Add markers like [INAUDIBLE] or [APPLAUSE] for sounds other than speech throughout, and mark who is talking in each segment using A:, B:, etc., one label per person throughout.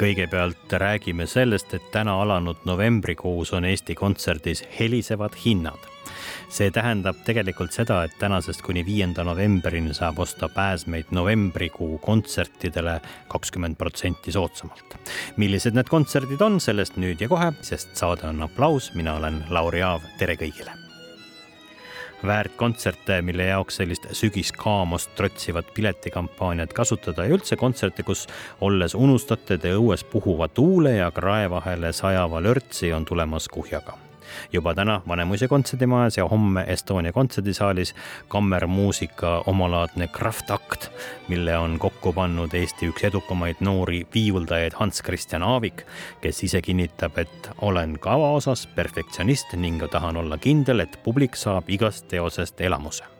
A: Kõigepealt räägime sellest, et täna alanud novembrikuus on Eesti Kontserdis helisevad hinnad. see tähendab tegelikult seda, et tänasest kuni viienda novembrini saab osta pääsmeid novembrikuu kontsertidele kakskümmend protsenti soodsamalt. millised need kontserdid on, sellest nüüd ja kohe, sest saade on aplaus, mina olen Lauri Aav, tere kõigile väärt kontserte, mille jaoks sellist sügiskaamost trotsivat piletikampaaniat kasutada ja üldse kontserte, kus olles unustate te õues puhuva tuule ja krae vahele sajava lörtsi, on tulemas kuhjaga juba täna Vanemuise kontserdimajas ja homme Estonia kontserdisaalis kammermuusika omalaadne kraftakt, mille on kokku pannud Eesti üks edukamaid noori viiuldajaid Hans Christian Aavik, kes ise kinnitab, et olen kava osas perfektsionist ning tahan olla kindel, et publik saab igast teosest elamuse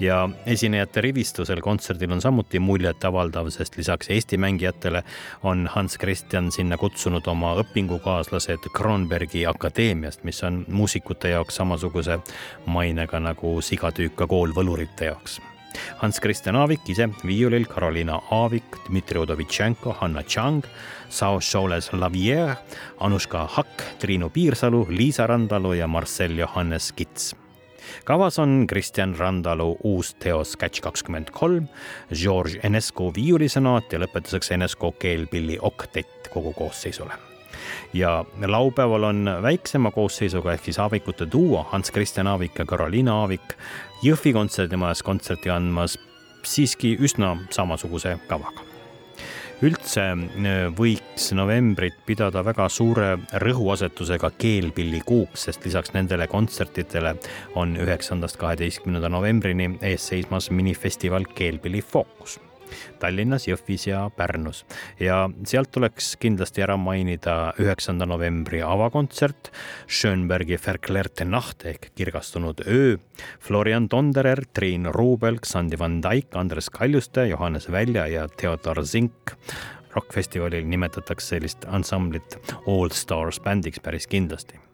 A: ja esinejate rivistusel kontserdil on samuti muljetavaldav, sest lisaks Eesti mängijatele on Hans Christian sinna kutsunud oma õpingukaaslased Kronbergi akadeemiast, mis on muusikute jaoks samasuguse mainega nagu Sigatüüka kool võlurite jaoks. Hans Christian Aavik ise viiulil, Karoliina Aavik, Dmitri Udovitšenko, Hanna Chang, Sao Soles Lavier, Anuška Hakk, Triinu Piirsalu, Liisa Randalu ja Marcel Johannes Kits kavas on Kristjan Randalu uus teos Catch kakskümmend kolm, George Enescu viiulisonaat ja lõpetuseks Enescu keelpilli oktett kogu koosseisule. Ja laupäeval on väiksema koosseisuga ehk siis Aavikute duo Hans Christian Aavik ja Karoliina Aavik Jõhvi kontserdimajas kontserti andmas siiski üsna samasuguse kavaga üldse äh, võiks novembrit pidada väga suure rõhuasetusega keelpillikuuks, sest lisaks nendele kontsertidele on üheksandast kaheteistkümnenda novembrini ees seismas minifestival Keelpilli Fookus Tallinnas, Jõhvis ja Pärnus. ja sealt tuleks kindlasti ära mainida üheksanda novembri avakontsert, Schönbergi Verklärte Nacht ehk Kirgastunud öö, Florian Tonderer, Triin Ruubel, Xandi Van Dijk, Andres Kaljuste, Johannes Välja ja Theodor Zink rokkfestivalil nimetatakse sellist ansamblit All Stars bändiks päris kindlasti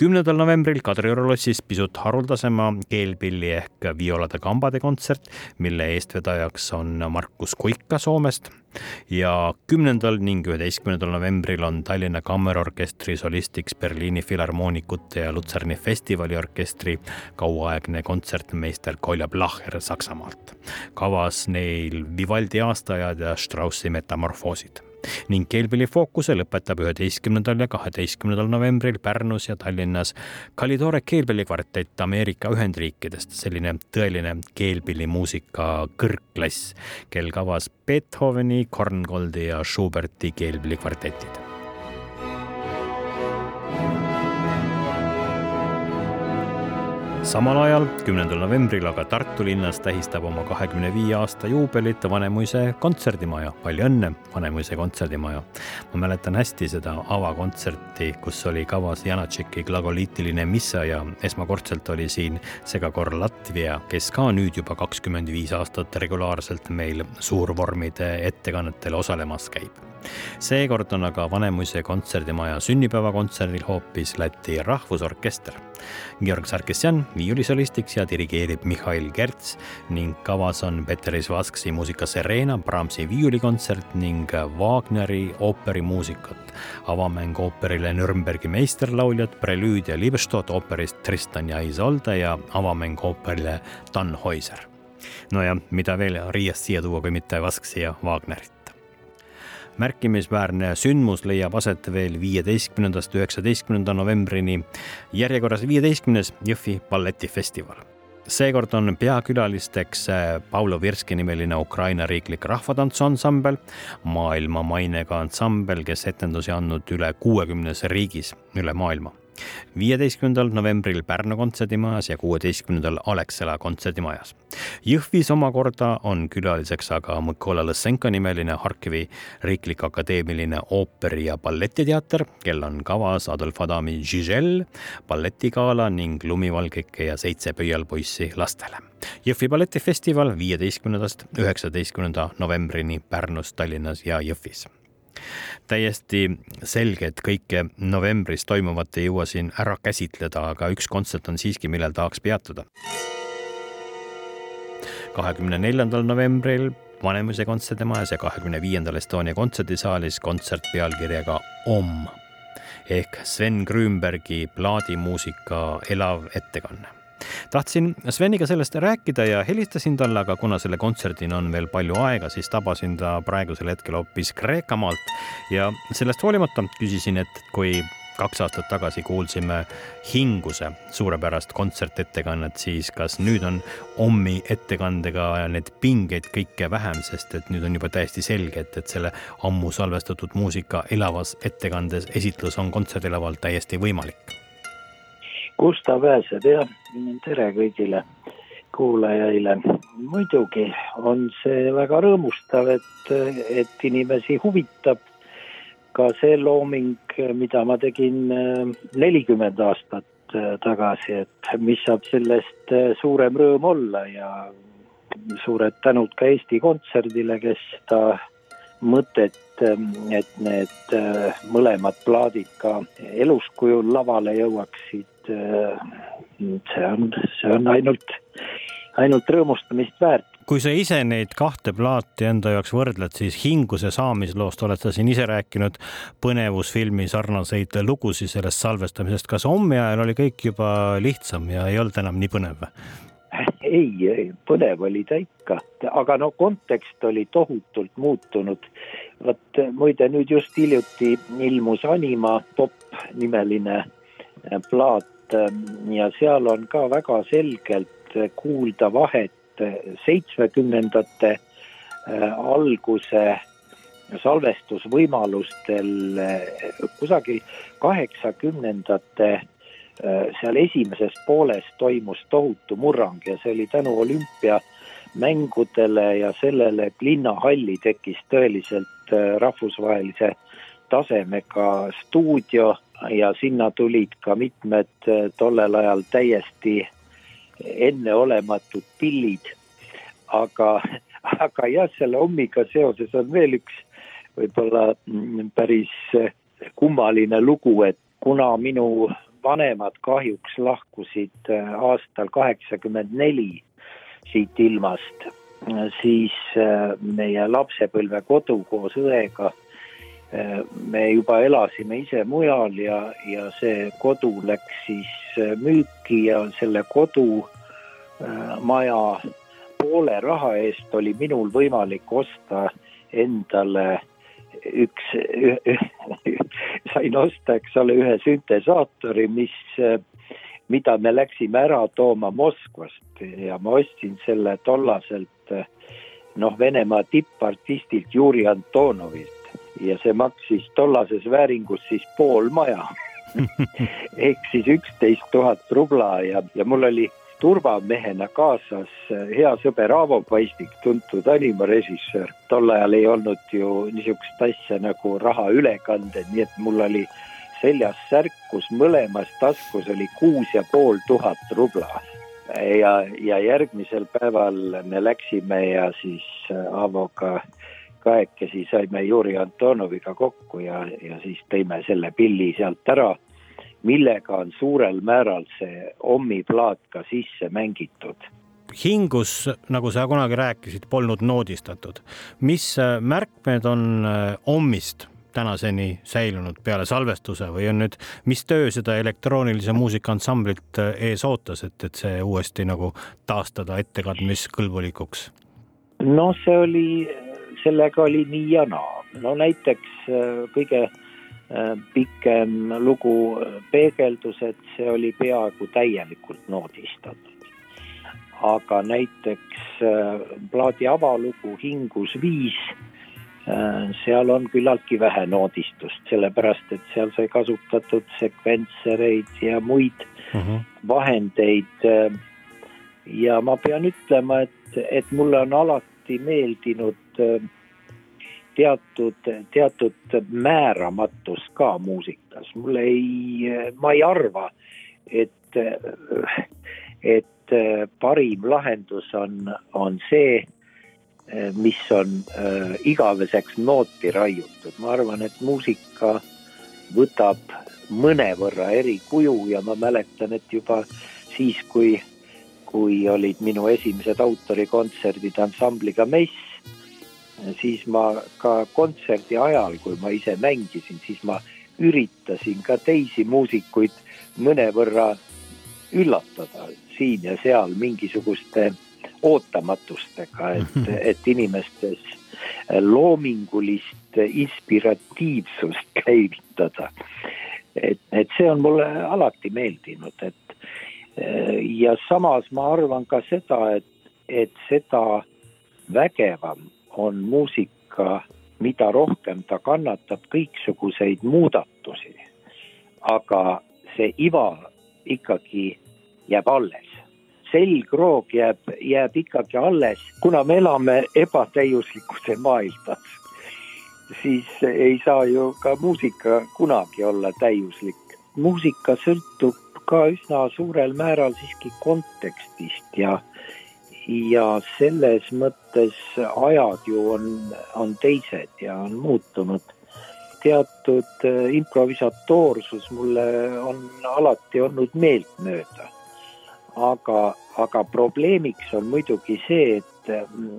A: kümnendal novembril Kadrioru lossis pisut haruldasema keelpilli ehk violade kambade kontsert, mille eestvedajaks on Markus Kuika Soomest ja kümnendal ning üheteistkümnendal novembril on Tallinna Kammerorkestri solistiks Berliini Filharmoonikute ja Lutserni festivaliorkestri kauaaegne kontsertmeister Kolja Blacher Saksamaalt. kavas neil Vivaldi aastaajad ja Straussi metamorfoosid ning keelpilli fookuse lõpetab üheteistkümnendal ja kaheteistkümnendal novembril Pärnus ja Tallinnas. Kalidore keelpillikvartett Ameerika Ühendriikidest, selline tõeline keelpillimuusika kõrgklass, kel kavas Beethoveni, Korngoldi ja Schuberti keelpillikvartetid samal ajal, kümnendal novembril aga Tartu linnas tähistab oma kahekümne viie aasta juubelit Vanemuise kontserdimaja. palju õnne, Vanemuise kontserdimaja. ma mäletan hästi seda avakontserti, kus oli kavas Janatšeki glagoliitiline missa ja esmakordselt oli siin segakoor Latvia, kes ka nüüd juba kakskümmend viis aastat regulaarselt meil suurvormide ettekannetel osalemas käib seekord on aga Vanemuise kontserdimaja sünnipäevakontserdil hoopis Läti rahvusorkester. Georg Sarkisjan viiulisolistiks ja dirigeerib Mihhail Kerts ning kavas on Peter Isvaski muusika Serena, Brahmsi viiulikontsert ning Wagneri ooperimuusikat. avamäng ooperile Nürnbergi meisterlauljad, prelüüd ja libestot ooperist Tristan ja Isolde ja avamäng ooperile Tannhäuser no ja mida veel Riiast siia tuua, kui mitte Vasksi ja Wagnerit märkimisväärne sündmus leiab aset veel viieteistkümnendast üheksateistkümnenda novembrini. järjekorras viieteistkümnes Jõhvi balletifestival seekord on peakülalisteks äh, Paulo Virski nimeline Ukraina riiklik rahvatantsuansambel, maailma mainega ansambel, kes etendusi andnud üle kuuekümnes riigis üle maailma viieteistkümnendal novembril Pärnu kontserdimajas ja kuueteistkümnendal Alexela kontserdimajas. Jõhvis omakorda on külaliseks aga Mõkola Lõssenko nimeline Harkivi Riiklik Akadeemiline Ooperi- ja Balletiteater, kel on kavas Adolf Adami Žižel, balletigala ning Lumivalgeke ja seitse pöialpoissi lastele. Jõhvi balletifestival viieteistkümnendast üheksateistkümnenda novembrini Pärnus, Tallinnas ja Jõhvis täiesti selge, et kõike novembris toimuvat ei jõua siin ära käsitleda, aga üks kontsert on siiski, millel tahaks peatuda. kahekümne neljandal novembril Vanemuise kontserdimajas ja kahekümne viiendal Estonia kontserdisaalis kontsert pealkirjaga Om ehk Sven Grünbergi plaadimuusika elav ettekanne tahtsin Sveniga sellest rääkida ja helistasin talle, aga kuna selle kontserdini on veel palju aega, siis tabasin ta praegusel hetkel hoopis Kreekamaalt. Ja sellest hoolimata küsisin, et kui kaks aastat tagasi kuulsime Hinguse suurepärast kontsertettekannet, siis kas nüüd on Ommi ettekandega need pingeid kõike vähem, sest et nüüd on juba täiesti selge, et, et selle ammu salvestatud muusika elavas ettekandes esitlus on kontserdilaval täiesti võimalik
B: kust ta pääseb, jah, tere kõigile kuulajaile. muidugi on see väga rõõmustav, et, et inimesi huvitab ka see looming, mida ma tegin äh, nelikümmend aastat äh, tagasi, et mis saab sellest äh, suurem rõõm olla ja suured tänud ka Eesti Kontserdile, kes ta mõtet, et need mõlemad plaadid ka eluskujul lavale jõuaksid, et see on, see on ainult, ainult rõõmustamist väärt.
A: kui sa ise neid kahte plaati enda jaoks võrdled, siis Hinguse saamisloost oled sa siin ise rääkinud põnevusfilmi sarnaseid lugusid sellest salvestamisest. kas hommi ajal oli kõik juba lihtsam ja ei olnud enam nii põnev?
B: ei, ei, põnev oli ta ikka, aga no kontekst oli tohutult muutunud. vot muide nüüd just hiljuti ilmus Anima pop nimeline plaat Ähm, ja seal on ka väga selgelt kuulda vahet seitsmekümnendate äh, alguse salvestusvõimalustel äh, kusagil kaheksakümnendate äh, seal esimeses pooles toimus tohutu murrang ja see oli tänu olümpiamängudele ja sellele, et linnahalli tekkis tõeliselt rahvusvahelise tasemega stuudio ja sinna tulid ka mitmed äh, tollel ajal täiesti enneolematud pillid. aga, aga jah, selle hommiga seoses on veel üks võib-olla mm, päris äh, kummaline lugu, et kuna minu vanemad kahjuks lahkusid äh, aastal kaheksakümmend neli siit ilmast, siis meie lapsepõlvekodu koos õega me juba elasime ise mujal ja, ja see kodu läks siis äh, müüki ja selle kodumaja äh, poole raha eest oli minul võimalik osta endale üks, [LAUGHS] sain osta, eks ole, ühe süntesaatori, mis, mida me läksime ära tooma Moskvast. Ja ma ostsin selle tollaselt noh, Venemaa tippartistilt Juri Antonovilt ja see maksis tollases vääringus siis pool maja [LAUGHS] ehk siis üksteist tuhat rubla ja, ja mul oli turvamehena kaasas hea sõber Aavo Paistik, tuntud animarežissöör. tol ajal ei olnud ju niisugust asja nagu rahaülekanded, nii et mul oli seljas särk, kus mõlemas taskus oli kuus ja pool tuhat rubla. ja, ja järgmisel päeval me läksime ja siis Aavoga äh, kahekesi saime Juri Antonoviga kokku ja, ja siis tõime selle pilli sealt ära, millega on suurel määral see Ommi plaat ka sisse mängitud
A: hingus, nagu sa kunagi rääkisid, polnud noodistatud. mis äh, märkmed on äh, Ommist tänaseni säilunud peale salvestuse või on nüüd, mis töö seda elektroonilise muusika ansamblit äh, ees ootas, et, et see uuesti nagu taastada ettekandmiskõlbulikuks?
B: no see oli sellega oli nii ja naa. no näiteks äh, kõige äh, pikem lugu äh, Peegeldused, see oli peaaegu täielikult noodistatud. aga näiteks plaadi avalugu Hingus viis, seal on küllaltki vähe noodistust, sellepärast et seal sai kasutatud sekventsereid ja muid mhm. -huh. vahendeid. ja ma pean ütlema, et, et mulle on alati meeldinud teatud, teatud määramatus ka muusikas, mul ei, ma ei arva, et, et parim lahendus on, on see, mis on äh, igaveseks nooti raiutud, ma arvan, et muusika võtab mõnevõrra eri kuju ja ma mäletan, et juba siis, kui, kui olid minu esimesed autorikontserdid ansambliga Mess, siis ma ka kontserdi ajal, kui ma ise mängisin, siis ma üritasin ka teisi muusikuid mõnevõrra üllatada siin ja seal mingisuguste ootamatustega, et, [LAUGHS] et inimestes loomingulist inspiratiivsust käivitada. et, et see on mulle alati meeldinud, et ja samas ma arvan ka seda, et, et seda vägevam on muusika, mida rohkem ta kannatab kõiksuguseid muudatusi. aga see iva ikkagi jääb alles. selgroog jääb, jääb ikkagi alles, kuna me elame ebatäiuslikkuse maailmas, siis ei saa ju ka muusika kunagi olla täiuslik. muusika sõltub ka üsna suurel määral siiski kontekstist ja ja selles mõttes ajad ju on, on teised ja on muutunud. teatud äh, improvisatoorsus mulle on alati olnud meeltmööda. aga, aga probleemiks on muidugi see, et,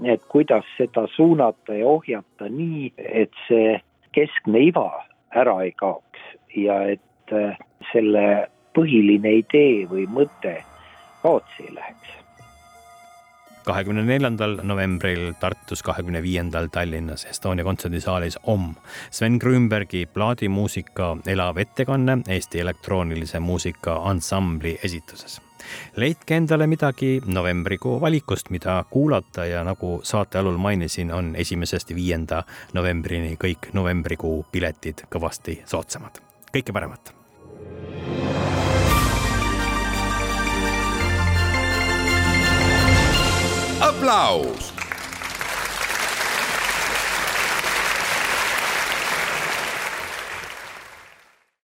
B: et kuidas seda suunata ja ohjata nii, et see keskne iva ära ei kaoks ja et äh, selle põhiline idee või mõte kaotsi ei läheks
A: kahekümne neljandal novembril Tartus, kahekümne viiendal Tallinnas Estonia kontserdisaalis Om. Sven Grünbergi plaadimuusika elav ettekanne Eesti elektroonilise muusika ansambli esituses. leidke endale midagi novembrikuu valikust, mida kuulata ja nagu saate alul mainisin, on esimesest viienda novembrini kõik novembrikuu piletid kõvasti soodsamad. kõike paremat
C: Applaus